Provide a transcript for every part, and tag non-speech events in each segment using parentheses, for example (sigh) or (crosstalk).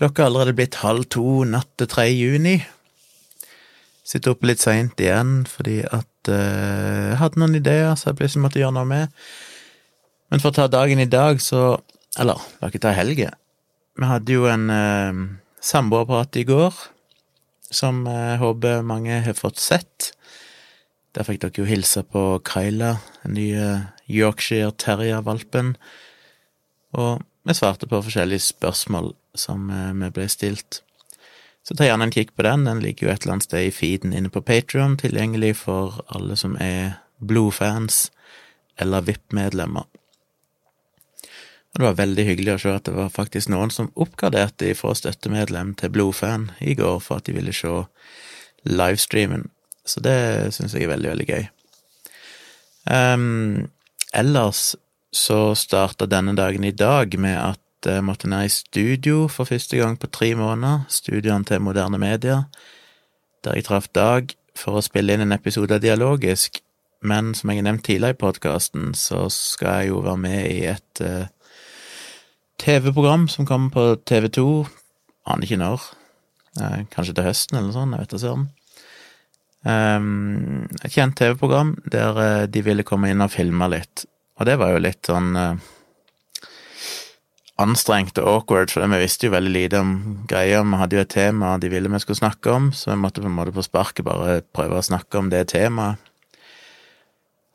Klokka er allerede blitt halv to natt til 3. juni. Sitter oppe litt seint igjen fordi at uh, jeg hadde noen ideer så jeg plutselig måtte gjøre noe med. Men for å ta dagen i dag, så Eller, la ikke ta helge. Vi hadde jo en uh, samboerprat i går som jeg håper mange har fått sett. Der fikk dere jo hilse på Kyla, den nye Yorkshire Terrier-valpen. Og vi svarte på forskjellige spørsmål som eh, vi ble stilt. Så ta gjerne en kikk på den, den ligger jo et eller annet sted i feeden inne på Patrion, tilgjengelig for alle som er blodfans eller VIP-medlemmer. Og det var veldig hyggelig å se at det var faktisk noen som oppgraderte fra støttemedlem til blodfan i går for at de ville se livestreamen. Så det syns jeg er veldig, veldig gøy. Um, ellers så starta denne dagen i dag med at jeg måtte ned i studio for første gang på tre måneder, studioene til Moderne Media, der jeg traff Dag for å spille inn en episode av Dialogisk, men som jeg har nevnt tidligere i podkasten, så skal jeg jo være med i et uh, TV-program som kommer på TV2, aner ikke når, uh, kanskje til høsten eller noe sånt, jeg vet da søren. Um, et kjent TV-program der uh, de ville komme inn og filme litt, og det var jo litt sånn anstrengt og awkward, for vi visste jo veldig lite om greia. Vi hadde jo et tema de ville vi skulle snakke om, så vi måtte på en måte på sparket bare prøve å snakke om det temaet.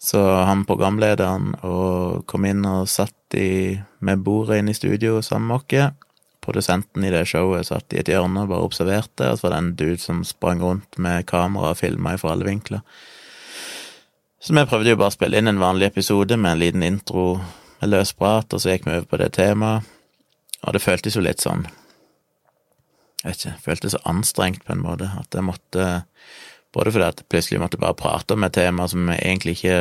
Så han programlederen og kom inn og satt i, med bordet inn i studio sammen med oss. Produsenten i det showet satt i et hjørne og bare observerte, og så var det en dude som sprang rundt med kamera og filma fra alle vinkler. Så vi prøvde jo bare å spille inn en vanlig episode med en liten intro med løs prat, og så gikk vi over på det temaet. Og det føltes jo litt sånn Jeg vet ikke, føltes så anstrengt på en måte at jeg måtte Både fordi at jeg plutselig måtte bare prate om et tema som jeg egentlig ikke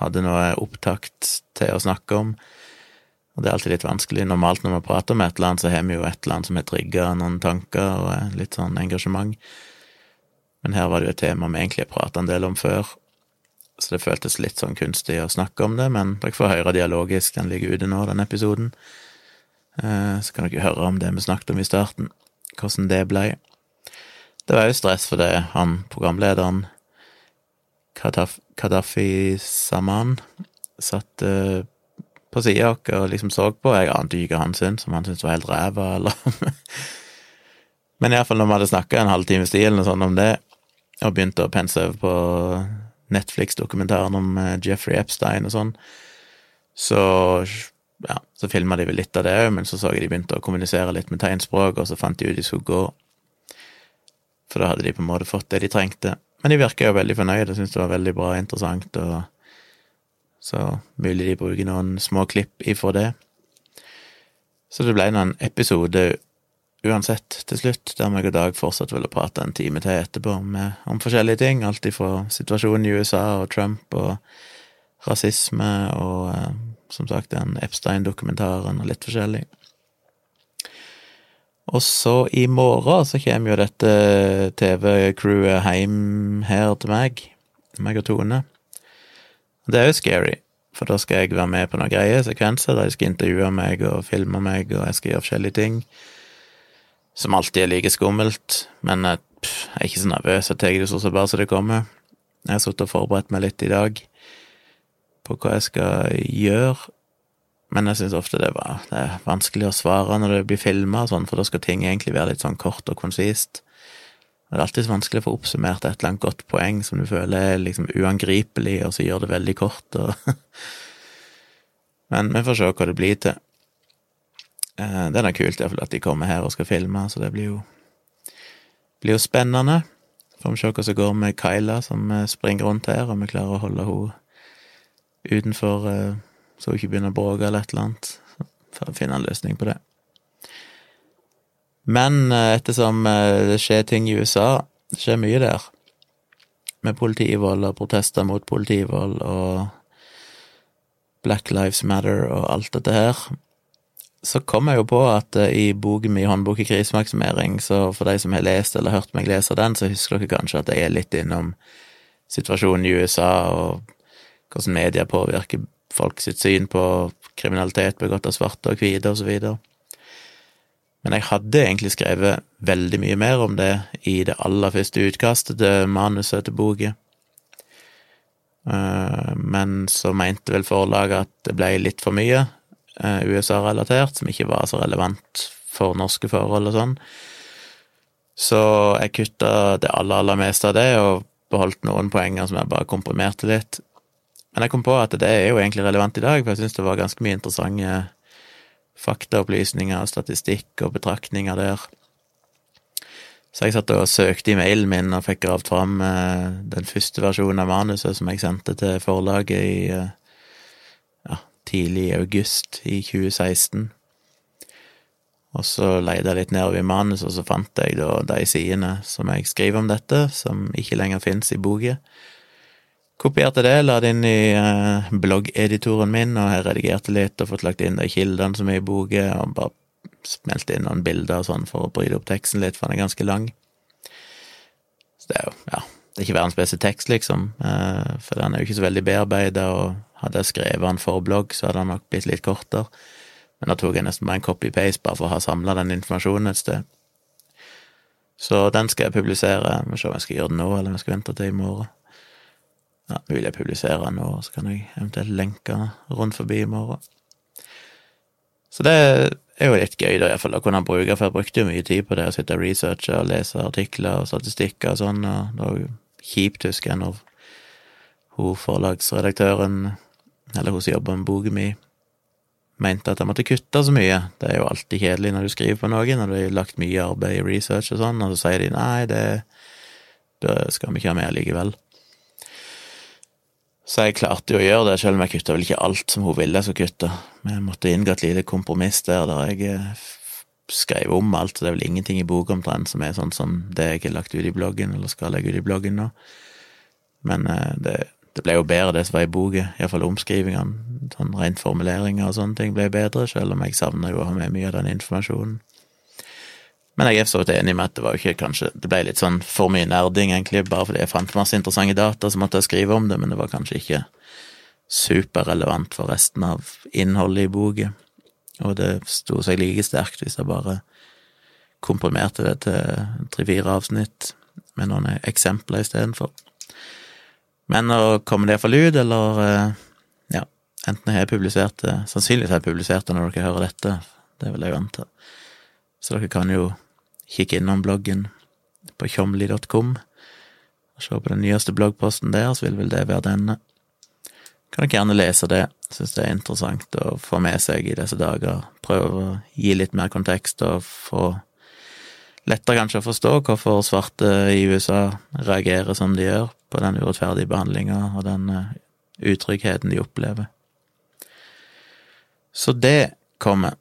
hadde noe opptakt til å snakke om. Og det er alltid litt vanskelig. Normalt når vi prater om et eller annet, så har vi jo et eller annet som har trigga noen tanker og litt sånn engasjement. Men her var det jo et tema vi egentlig har prata en del om før, så det føltes litt sånn kunstig å snakke om det, men dere får høre dialogisk, den ligger ute nå, den episoden. Eh, så kan dere høre om det vi snakket om i starten, hvordan det ble. Det var jo stress fordi han programlederen, Kadafi Saman, satt uh, på sida av oss og liksom så på. Jeg ante ikke hva han syntes, om han syntes var helt ræva, (laughs) eller Men iallfall når vi hadde snakka en halvtimes tid eller noe sånt om det, og begynte å pense over på Netflix-dokumentaren om eh, Jeffrey Epstein og sånn, så ja, så filma de vel litt av det òg, men så så jeg de begynte å kommunisere litt med tegnspråk, og så fant de ut de skulle gå. For da hadde de på en måte fått det de trengte. Men de virka jo veldig fornøyde, syntes det var veldig bra og interessant, og så mulig de bruker noen små klipp ifra det. Så det ble noen episode uansett til slutt, der meg og Dag fortsatt å prate en time til etterpå om, om forskjellige ting, alt ifra situasjonen i USA og Trump og rasisme og eh, som sagt, den Epstein-dokumentaren og litt forskjellig. Og så i morgen så kommer jo dette TV-crewet hjem her til meg, meg og Tone. Det er jo scary, for da skal jeg være med på noen greie, sekvenser, der de skal intervjue meg og filme meg, og jeg skal gjøre forskjellige ting. Som alltid er like skummelt, men jeg, pff, jeg er ikke så nervøs, jeg tar det så bare så det kommer. Jeg har sittet og forberedt meg litt i dag på hva jeg skal gjøre. Men jeg syns ofte det, var, det er vanskelig å svare når det blir filma, sånn, for da skal ting egentlig være litt sånn kort og konsist. Og det er alltid så vanskelig å få oppsummert et eller annet godt poeng som du føler er liksom uangripelig, og så gjør det veldig kort, og (laughs) Men vi får se hva det blir til. Eh, det er da kult iallfall at de kommer her og skal filme, så det blir jo, blir jo spennende. Får vi se hva som går med Kyla, som eh, springer rundt her, om vi klarer å holde henne utenfor, eh, så hun ikke begynner å bråke eller et eller annet, for å finne en løsning på det. Men eh, ettersom eh, det skjer ting i USA, det skjer mye der, med politivold og protester mot politivold og Black Lives Matter og alt dette her, så kom jeg jo på at i boken min Håndbok i krisemaksimering, så for de som har lest eller hørt meg lese den, så husker dere kanskje at jeg er litt innom situasjonen i USA og hvordan media påvirker folk sitt syn på kriminalitet begått av svarte og hvite, videre. Men jeg hadde egentlig skrevet veldig mye mer om det i det aller første utkastet til manuset til boka. Eh, men så mente vel forlaget at det ble litt for mye eh, USA-relatert, som ikke var så relevant for norske forhold og sånn. Så jeg kutta det aller, aller meste av det, og beholdt noen poenger som jeg bare komprimerte litt. Men jeg kom på at det er jo egentlig relevant i dag, for jeg syns det var ganske mye interessante faktaopplysninger, statistikk og betraktninger der. Så jeg satt og søkte i mailen min og fikk gravd fram eh, den første versjonen av manuset som jeg sendte til forlaget i eh, ja, tidlig i august i 2016. Og så leide jeg litt nedover i manuset, og så fant jeg da de sidene som jeg skriver om dette, som ikke lenger fins i boka. Kopierte det, la det inn i eh, bloggeditoren min, og jeg redigerte litt og fått lagt inn de kildene som er i boka, og bare smelte inn noen bilder og sånn for å bryte opp teksten litt, for den er ganske lang. Så det er jo, ja, det er ikke verdens beste tekst, liksom, eh, for den er jo ikke så veldig bearbeida, og hadde jeg skrevet den for blogg, så hadde den nok blitt litt kortere. Men da tok jeg nesten bare en copy-paste bare for å ha samla den informasjonen et sted. Så den skal jeg publisere. Vi må se om jeg skal gjøre det nå, eller om jeg skal vente til i morgen. Ja, vil jeg publisere nå, så kan jeg eventuelt lenke rundt forbi i morgen. Så det er jo litt gøy, da, iallfall, å kunne bruke, for jeg brukte jo mye tid på det, å sitte og researche og lese artikler og statistikker og sånn, og det var jo kjipt, husker jeg, når hun forlagsredaktøren, eller hun som jobber med boka mi, mente at jeg måtte kutte så mye. Det er jo alltid kjedelig når du skriver på noe, når du har lagt mye arbeid i research og sånn, og så sier de nei, det, det skal vi ikke ha med likevel. Så jeg klarte jo å gjøre det, selv om jeg kutta vel ikke alt som hun ville jeg skulle kutte. Men jeg måtte inngå et lite kompromiss der, der jeg eh, skrev om alt. Det er vel ingenting i boka omtrent som er sånn som det jeg har lagt ut i bloggen, eller skal legge ut i bloggen nå. Men eh, det, det ble jo bedre, det som var i boka. Iallfall omskrivingene. Sånn rent formuleringer og sånne ting ble bedre, selv om jeg savner jo å ha med mye av den informasjonen. Men jeg er så vidt enig med at det var jo ikke kanskje Det ble litt sånn for mye nerding, egentlig, bare fordi jeg fant masse interessante data, så måtte jeg skrive om det, men det var kanskje ikke superrelevant for resten av innholdet i boka. Og det sto seg like sterkt hvis jeg bare komprimerte det til tre-fire avsnitt med noen eksempler istedenfor. Men å komme det iallfall ut, eller eh, ja, enten jeg har publisert det Sannsynligvis har jeg publisert det når dere hører dette, det vil jeg jo anta. Så dere kan jo Kikk innom bloggen på tjomli.com og se på den nyeste bloggposten der, så vil vel det være denne. Kan dere gjerne lese det, syns det er interessant å få med seg i disse dager. Prøve å gi litt mer kontekst og få lettere kanskje å forstå hvorfor svarte i USA reagerer som de gjør på den urettferdige behandlinga og den eh, utryggheten de opplever. Så det kommer.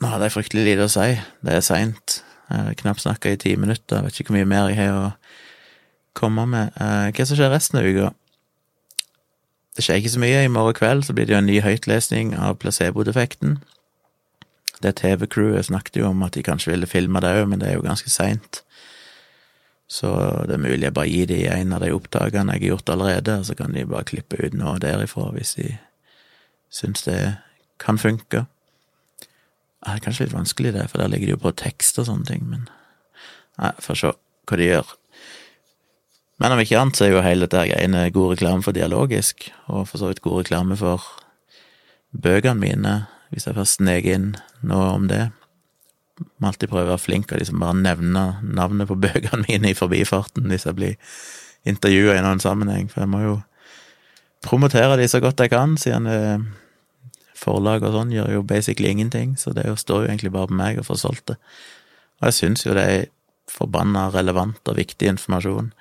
Nå det er fryktelig lite å si. Det er seint. Har knapt snakka i ti minutter. Jeg vet ikke hvor mye mer jeg har å komme med. Eh, hva som skjer resten av uka? Det skjer ikke så mye. I morgen kveld så blir det jo en ny høytlesning av placebo-defekten. Det TV-crewet snakket jo om at de kanskje ville filme det òg, men det er jo ganske seint. Så det er mulig jeg bare gir de en av de opptakene jeg har gjort allerede, og så kan de bare klippe ut noe derifra hvis de syns det kan funke. Det er kanskje litt vanskelig, det, for der ligger det jo på tekst og sånne ting, men Nei, får se hva de gjør. Men om ikke annet så er jo hele dette greiene god reklame for dialogisk, og for så vidt god reklame for bøkene mine, hvis jeg først sneker inn noe om det. Må alltid prøve å være flink og liksom bare nevne navnet på (laughs) bøkene mine i forbifarten hvis jeg blir intervjua i noen sammenheng, for jeg må jo promotere de så godt jeg kan, siden det Forlag og sånn gjør jo basically ingenting, så det står jo egentlig bare på meg å få solgt det. Og jeg syns jo det er forbanna relevant og viktig informasjon,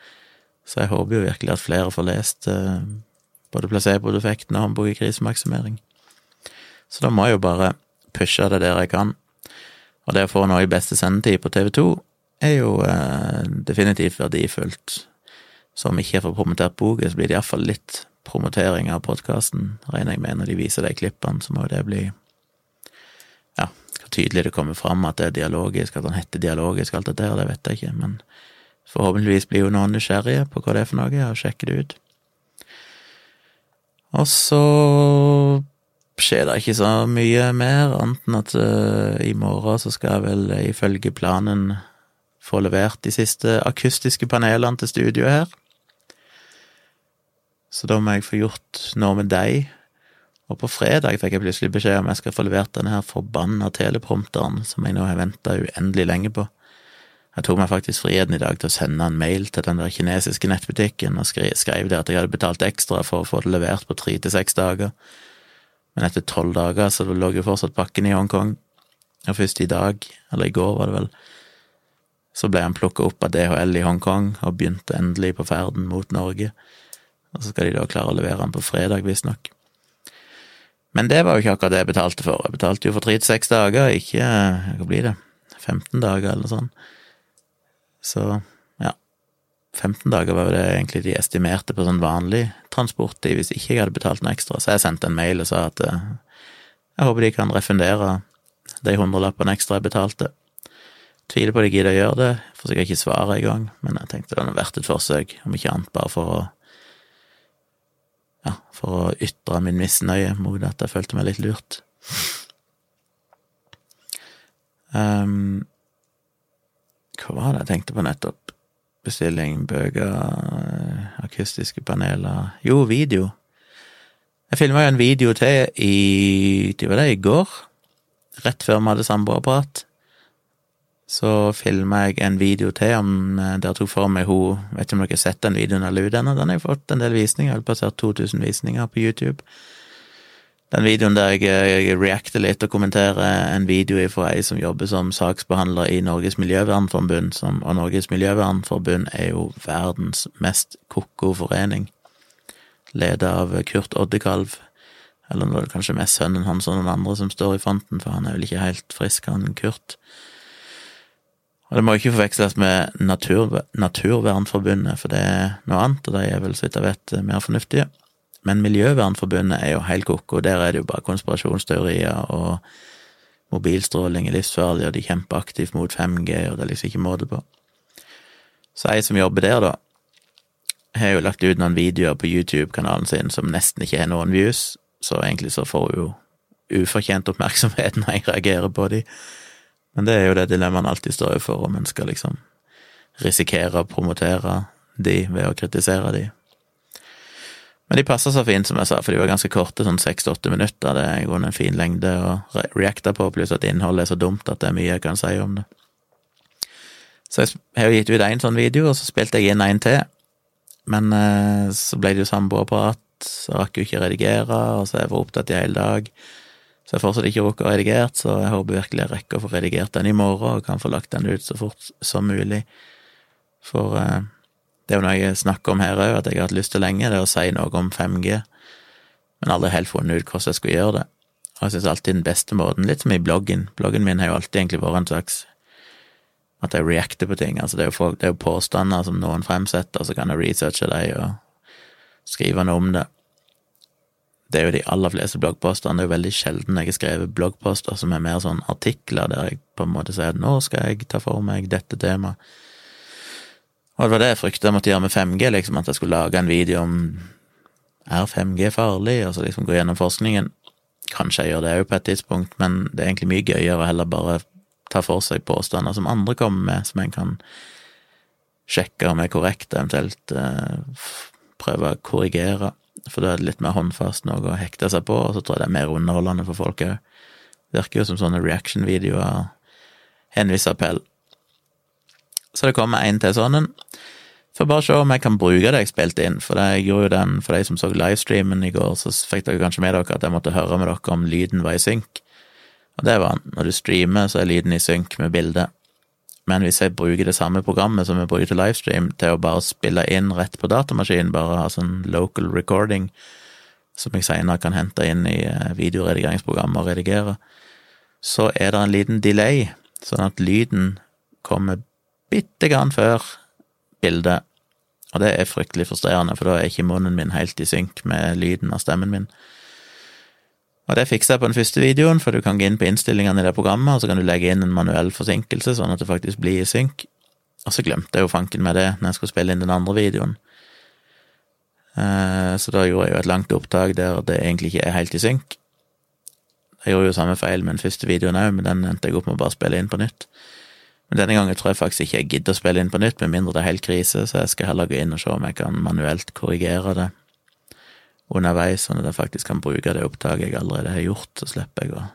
så jeg håper jo virkelig at flere får lest eh, både placebo-defekten og håndbok i krisemaksimering. Så da må jeg jo bare pushe det der jeg kan. Og det å få noe i beste sendetid på TV2 er jo eh, definitivt verdifullt. Så om ikke jeg får promotert boka, så blir det iallfall litt promotering av podkasten, regner jeg med, når de viser de klippene, så må jo det bli Ja, hvor tydelig det kommer fram at det er dialogisk, at han heter dialogisk, alt det der, det vet jeg ikke, men forhåpentligvis blir jo noen nysgjerrige på hva det er for noe, og sjekker det ut. Og så skjer det ikke så mye mer, annet enn at uh, i morgen så skal jeg vel ifølge planen få levert de siste akustiske panelene til studioet her. Så da må jeg få gjort noe med deg. Og på fredag fikk jeg plutselig beskjed om jeg skal få levert denne her forbanna teleprompteren som jeg nå har venta uendelig lenge på. Jeg tok meg faktisk friheten i dag til å sende en mail til den der kinesiske nettbutikken og skrev, der at jeg hadde betalt ekstra for å få det levert på tre til seks dager. Men etter tolv dager så lå jo fortsatt pakken i Hongkong. Og først i dag, eller i går var det vel, så ble han plukka opp av DHL i Hongkong og begynte endelig på ferden mot Norge. Og så skal de da klare å levere den på fredag, visstnok. Men det var jo ikke akkurat det jeg betalte for. Jeg betalte jo for tre til seks dager, ikke hva blir det, 15 dager eller sånn. Så ja, 15 dager var jo det egentlig de estimerte på sånn vanlig transporttid hvis ikke jeg hadde betalt noe ekstra. Så jeg sendte en mail og sa at eh, jeg håper de kan refundere de hundrelappene ekstra jeg betalte. Tviler på de gidder å gjøre det, får jeg ikke svare engang, men jeg tenkte det var verdt et forsøk, om ikke annet bare for å ja, for å ytre min misnøye mot at jeg følte meg litt lurt. Um, hva var det jeg tenkte på nettopp? Bestilling, bøker, akustiske paneler Jo, video. Jeg filma jo en video til i Det var det i går, rett før vi hadde samboerprat så filma jeg en video til om eh, der tok for meg hun Vet ikke om dere har sett den videoen eller ennå, den har jeg fått en del visninger, jeg har passert 2000 visninger på YouTube. Den videoen der jeg, jeg reacter litt og kommenterer en video fra ei som jobber som saksbehandler i Norges Miljøvernforbund, som, og Norges Miljøvernforbund er jo verdens mest ko-ko forening, ledet av Kurt Oddekalv, eller nå er det kanskje mest sønnen hans og noen andre som står i fronten, for han er vel ikke helt frisk, han Kurt. Og det må ikke forveksles med Natur, Naturvernforbundet, for det er noe annet, og de er vel, så vidt jeg vet, mer fornuftige. Men Miljøvernforbundet er jo helt ko-ko, der er det jo bare konspirasjonsteorier, og mobilstråling er livsfarlig, og de kjemper aktivt mot 5G, og det er liksom ikke måte på. Så ei som jobber der, da, har jo lagt ut noen videoer på YouTube-kanalen sin som nesten ikke har noen views, så egentlig så får hun jo ufortjent oppmerksomhet (laughs) når jeg reagerer på de. Men det er jo det dilemmaet en alltid står overfor, om en skal liksom risikere å promotere de ved å kritisere de. Men de passer så fint, som jeg sa, for de var ganske korte, sånn seks til åtte minutter. Det er jo en fin lengde å reacte på, pluss at innholdet er så dumt at det er mye jeg kan si om det. Så jeg har jo gitt ut én sånn video, og så spilte jeg inn en til. Men eh, så ble det jo samboerprat, så rakk jo ikke redigere, og så har jeg vært opptatt i hele dag. Så jeg fortsatt ikke rukket å redigert, så jeg håper virkelig jeg rekker å få redigert den i morgen og kan få lagt den ut så fort som mulig. For eh, det er jo noe jeg snakker om her òg, at jeg har hatt lyst til lenge, det er å si noe om 5G, men aldri helt funnet ut hvordan jeg skulle gjøre det. Og jeg syns alltid den beste måten, litt som i bloggen, bloggen min har jo alltid egentlig vært en slags at jeg reacter på ting. Altså det er jo, folk, det er jo påstander som noen fremsetter, så kan jeg researche dem og skrive noe om det det er jo de aller fleste bloggpostene. Det er jo veldig sjelden jeg har skrevet bloggposter som er mer sånn artikler der jeg på en måte sier at nå skal jeg ta for meg dette temaet. Og det var det jeg frykta jeg måtte gjøre med 5G, liksom at jeg skulle lage en video om er 5G farlig, og så liksom gå gjennom forskningen. Kanskje jeg gjør det òg på et tidspunkt, men det er egentlig mye gøyere å heller bare ta for seg påstander som andre kommer med, som en kan sjekke om er korrekte, eventuelt eh, prøve å korrigere for da er det litt mer håndfast noe å hekte seg på, og så tror jeg det er mer underholdende for folk òg. Virker jo som sånne reaction-videoer henviser appell. Så det kommer en til sånn en. Får bare se om jeg kan bruke det jeg spilte inn, for jeg gjorde jo den for de som så livestreamen i går, så fikk dere kanskje med dere at jeg måtte høre med dere om lyden var i synk. Og det var den. Når du streamer, så er lyden i synk med bildet. Men hvis jeg bruker det samme programmet som jeg bruker til livestream, til å bare spille inn rett på datamaskinen, bare ha sånn local recording, som jeg senere kan hente inn i eh, videoredigeringsprogrammet og redigere, så er det en liten delay, sånn at lyden kommer bitte grann før bildet. Og det er fryktelig frustrerende, for da er ikke munnen min helt i synk med lyden av stemmen min. Og det fikser jeg på den første videoen, for du kan gå inn på innstillingene i det programmet, og så kan du legge inn en manuell forsinkelse, sånn at det faktisk blir i synk. Og så glemte jeg jo fanken med det når jeg skulle spille inn den andre videoen. Eh, så da gjorde jeg jo et langt opptak der det egentlig ikke er helt i synk. Jeg gjorde jo samme feil med den første videoen òg, men den endte jeg opp med å bare spille inn på nytt. Men denne gangen tror jeg faktisk ikke jeg gidder å spille inn på nytt, med mindre det er helt krise, så jeg skal heller gå inn og se om jeg kan manuelt korrigere det underveis, sånn at jeg faktisk kan bruke det opptaket jeg allerede har gjort, så slipper jeg å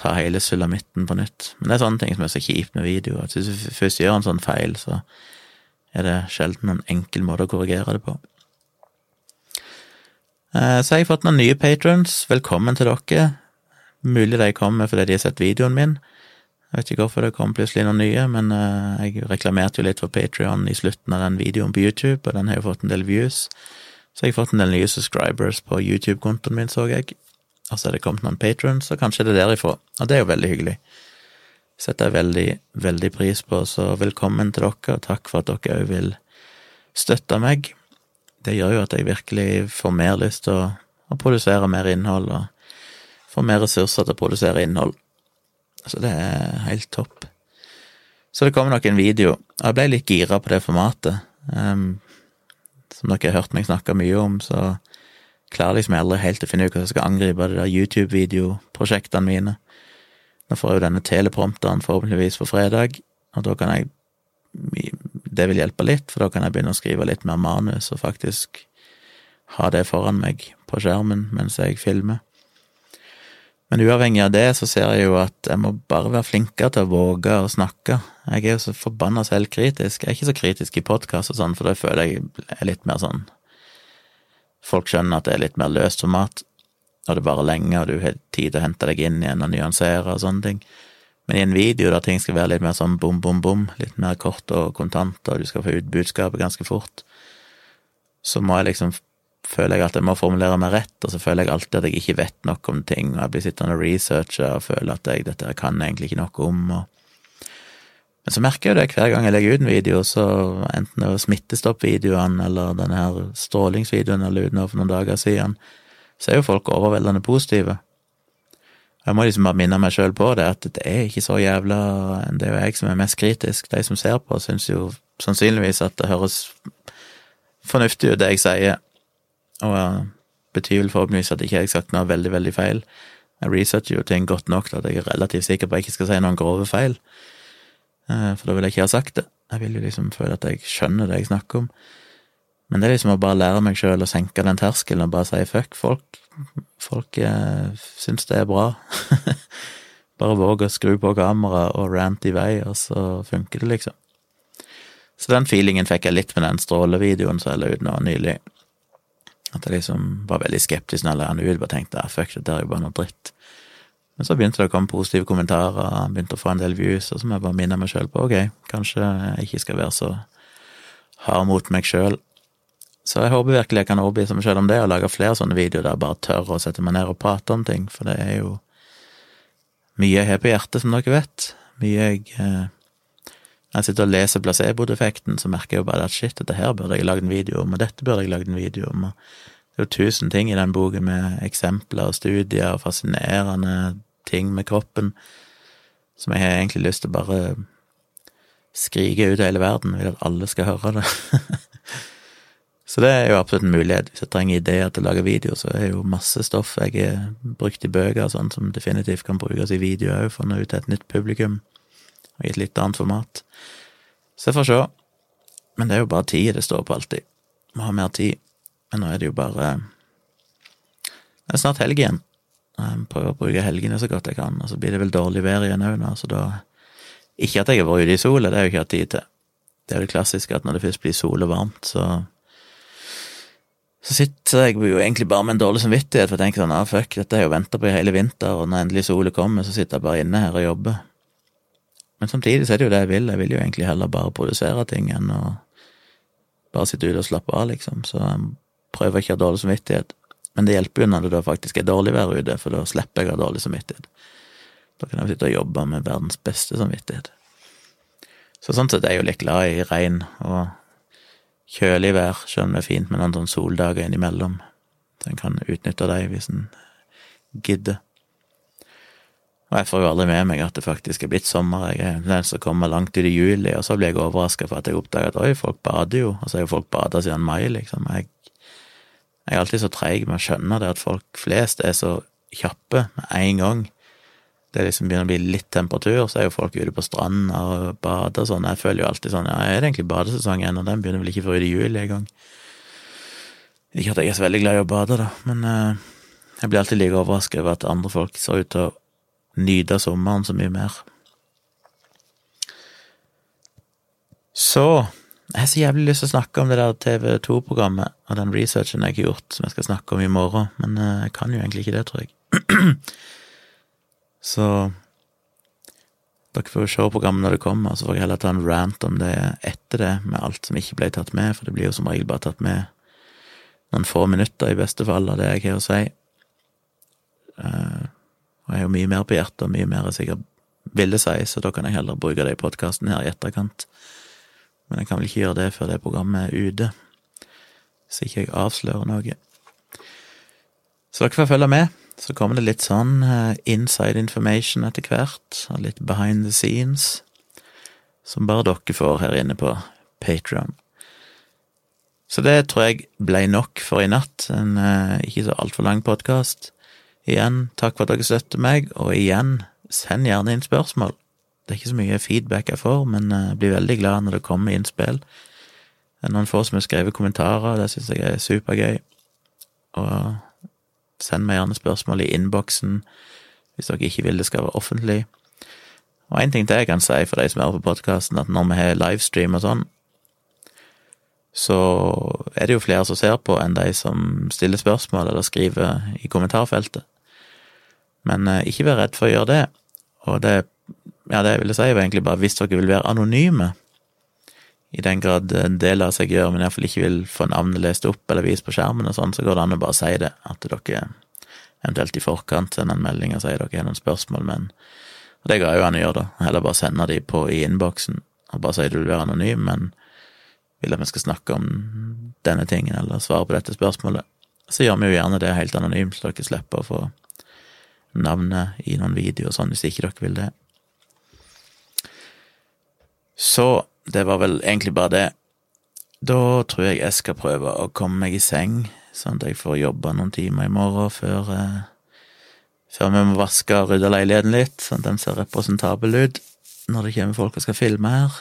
ta hele sulamitten på nytt. Men det er sånne ting som er så kjipt med video, at hvis du først gjør en sånn feil, så er det sjelden en enkel måte å korrigere det på. Eh, så har jeg fått noen nye patrons. Velkommen til dere. Mulig de kommer fordi de har sett videoen min. Jeg vet ikke hvorfor det kom plutselig noen nye, men eh, jeg reklamerte jo litt for Patrion i slutten av den videoen på YouTube, og den har jo fått en del views. Så jeg har fått en del nye subscribers på YouTube-kontoen min, så jeg. Og så er det kommet noen patrons, og kanskje det er derifra. Og det er jo veldig hyggelig. Setter jeg veldig, veldig pris på, så velkommen til dere, og takk for at dere òg vil støtte meg. Det gjør jo at jeg virkelig får mer lyst til å, å produsere mer innhold, og får mer ressurser til å produsere innhold. Så det er helt topp. Så det kommer nok en video. Jeg ble litt gira på det formatet. Um, som dere har hørt meg snakke mye om, så klarer liksom aldri helt å finne ut hvordan jeg skal angripe de der YouTube-videoprosjektene mine. Nå får jeg jo denne teleprompteren forhåpentligvis på fredag, og da kan jeg Det vil hjelpe litt, for da kan jeg begynne å skrive litt mer manus og faktisk ha det foran meg på skjermen mens jeg filmer. Men uavhengig av det, så ser jeg jo at jeg må bare være flinkere til å våge å snakke. Jeg er jo så forbanna selvkritisk. Jeg er ikke så kritisk i podkast og sånn, for da føler jeg er litt mer sånn Folk skjønner at det er litt mer løst format, og det varer lenge, og du har tid til å hente deg inn igjen og nyansere og sånne ting. Men i en video der ting skal være litt mer sånn bom, bom, bom, litt mer kort og kontant, og du skal få ut budskapet ganske fort, så må jeg liksom føler jeg at jeg må formulere meg rett, og så føler jeg alltid at jeg ikke vet nok om ting, og jeg blir sittende og researche og føler at jeg, dette kan jeg egentlig ikke noe om. Og... Men så merker jeg jo det hver gang jeg legger ut en video, så enten det var smittestoppvideoene eller denne her strålingsvideoen jeg la ut for noen dager siden, så er jo folk overveldende positive. Jeg må liksom bare minne meg sjøl på det, at det er ikke så jævla Det er jo jeg som er mest kritisk. De som ser på, syns jo sannsynligvis at det høres fornuftig ut, det jeg sier og jeg betyr vel forhåpentligvis at ikke jeg har sagt noe veldig, veldig feil. Jeg researcher jo ting godt nok til at jeg er relativt sikker på at jeg ikke skal si noen grove feil, eh, for da vil jeg ikke ha sagt det. Jeg vil jo liksom føle at jeg skjønner det jeg snakker om. Men det er liksom å bare lære meg sjøl å senke den terskelen og bare si fuck, folk, folk eh, syns det er bra. (laughs) bare våg å skru på kameraet og rant i vei, og så funker det, liksom. Så den feelingen fikk jeg litt med den strålevideoen som jeg la ut nå nylig. At jeg liksom var veldig skeptisk når jeg den ut, bare tenkte ah, fuck, der er jo bare noe dritt. Men så begynte det å komme positive kommentarer, begynte å få en del views, og så må jeg bare minne meg sjøl på ok, kanskje jeg ikke skal være så hard mot meg sjøl. Så jeg håper virkelig jeg kan overbevise meg sjøl om det, og lage flere sånne videoer der jeg bare tør å sette meg ned og prate om ting, for det er jo mye jeg har på hjertet, som dere vet. Mye jeg eh, Når jeg sitter og leser placeboeffekten, så merker jeg jo bare at shit, dette her burde jeg lagd en video om, og dette burde jeg lagd en video om, og det er jo tusen ting i den boken med eksempler og studier og fascinerende ting med kroppen som jeg har egentlig lyst til å bare skrike ut i hele verden, vil at alle skal høre det. (laughs) så det er jo absolutt en mulighet. Hvis jeg trenger ideer til å lage video, så er jo masse stoff jeg har brukt i bøker sånn, som definitivt kan brukes i video òg, for å nå ut til et nytt publikum, og i et litt annet format. Så jeg får se. Men det er jo bare tid det står på alltid. Må ha mer tid. Men nå er det jo bare Det er snart helg igjen. Jeg prøver å bruke helgene så godt jeg kan, og så blir det vel dårlig vær igjen òg nå, så da Ikke at jeg har vært ute i sola, det har jeg ikke hatt tid til. Det er jo det klassiske at når det først blir sol og varmt, så så sitter jeg jo egentlig bare med en dårlig samvittighet, for jeg tenker sånn ah, fuck, dette har jeg jo venta på i hele vinter, og når endelig sola kommer, så sitter jeg bare inne her og jobber. Men samtidig så er det jo det jeg vil, jeg vil jo egentlig heller bare produsere ting enn å bare sitte ute og slappe av, liksom, så jeg prøver ikke å ha dårlig samvittighet. Men det hjelper jo når det da faktisk er dårlig vær ute, for da slipper jeg å ha dårlig samvittighet. Da kan jeg sitte og jobbe med verdens beste samvittighet. Så sånn sett er jeg jo litt glad i regn og kjølig vær, selv om det er fint med noen sånne soldager innimellom. Så en kan utnytte dem hvis en gidder. Og jeg får jo aldri med meg at det faktisk er blitt sommer. Jeg er den som kommer langt ut i juli, og så blir jeg overraska for at jeg oppdager at oi, folk bader jo, og så har jo folk bada siden mai, liksom. Jeg jeg er alltid så treig med å skjønne det at folk flest er så kjappe med en gang det liksom begynner å bli litt temperatur, så er jo folk ute på stranda og bader og sånn. Jeg føler jo alltid sånn ja, er det egentlig badesesong ennå? Den begynner vel ikke før i juli engang. Ikke at jeg er så veldig glad i å bade, da, men uh, jeg blir alltid like overrasket over at andre folk ser ut til å nyte sommeren så mye mer. Så jeg har så jævlig lyst til å snakke om det der TV2-programmet og den researchen jeg har gjort, som jeg skal snakke om i morgen, men uh, jeg kan jo egentlig ikke det, tror jeg. (clears throat) så dere får se programmet når det kommer, så får jeg heller ta en rant om det etter det, med alt som ikke ble tatt med, for det blir jo som regel bare tatt med noen få minutter, i beste fall, av det jeg har å si. Og jeg har jo mye mer på hjertet, og mye mer jeg sikkert ville si, så da kan jeg heller bruke det i podkasten her i etterkant. Men jeg kan vel ikke gjøre det før det programmet er ute, så ikke jeg avslører noe. Så dere får følge med. Så kommer det litt sånn uh, inside information etter hvert, og litt behind the scenes, som bare dere får her inne på Patrion. Så det tror jeg ble nok for i natt. En uh, ikke så altfor lang podkast. Igjen, takk for at dere støtter meg, og igjen, send gjerne inn spørsmål. Det er ikke så mye feedback jeg får, men jeg blir veldig glad når det kommer innspill. Det er noen få som har skrevet kommentarer, det syns jeg er supergøy. Og send meg gjerne spørsmål i innboksen hvis dere ikke vil det skal være offentlig. Og en ting til jeg kan si for de som er på podkasten, at når vi har livestream og sånn, så er det jo flere som ser på enn de som stiller spørsmål eller skriver i kommentarfeltet. Men eh, ikke vær redd for å gjøre det. Og det, ja, det jeg si, var egentlig bare hvis dere vil være anonyme, i den grad en del av seg gjør, men iallfall ikke vil få navnet lest opp eller vist på skjermen og sånn, så går det an å bare si det, at dere eventuelt i forkant sender en melding og sier dere har noen spørsmål, men Og det går jo an å gjøre, da. Heller bare sende de på i innboksen og bare si du vil være anonym, men vil at vi skal snakke om denne tingen eller svare på dette spørsmålet, så gjør vi jo gjerne det helt anonymt, så dere slipper å få navnet i noen videoer og sånn, hvis ikke dere vil det. Så det var vel egentlig bare det. Da tror jeg jeg skal prøve å komme meg i seng, sånn at jeg får jobba noen timer i morgen før, eh, før vi må vaske og rydde leiligheten litt, sånn at den ser representabel ut når det kommer folk og skal filme her.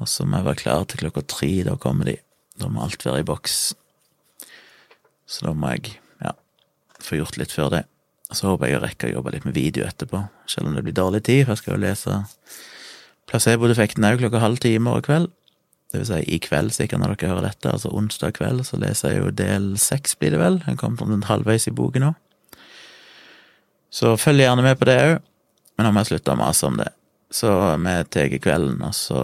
Og så må jeg være klar til klokka tre, da kommer de. Da må alt være i boks. Så da må jeg, ja, få gjort litt før det. Og så håper jeg å rekke å jobbe litt med video etterpå, selv om det blir dårlig tid, for jeg skal jo lese placeboeffekten òg klokka halv ti i morgen kveld. Det vil si i kveld, sikkert når dere hører dette, altså onsdag kveld, så leser jeg jo del seks, blir det vel. Jeg kommer omtrent halvveis i boken nå. Så følg gjerne med på det òg, men nå må jeg slutte å mase om det. Så vi tar kvelden, og så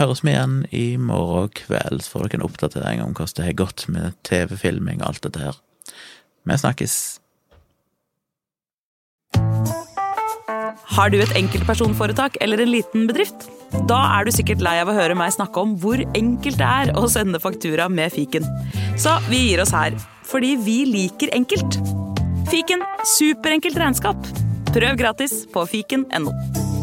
høres vi igjen i morgen kveld. Så får dere en oppdatering om hvordan det har gått med TV-filming og alt dette her. Vi snakkes. Har du et enkeltpersonforetak eller en liten bedrift? Da er du sikkert lei av å høre meg snakke om hvor enkelt det er å sende faktura med fiken. Så vi gir oss her, fordi vi liker enkelt. Fiken superenkelt regnskap. Prøv gratis på fiken.no.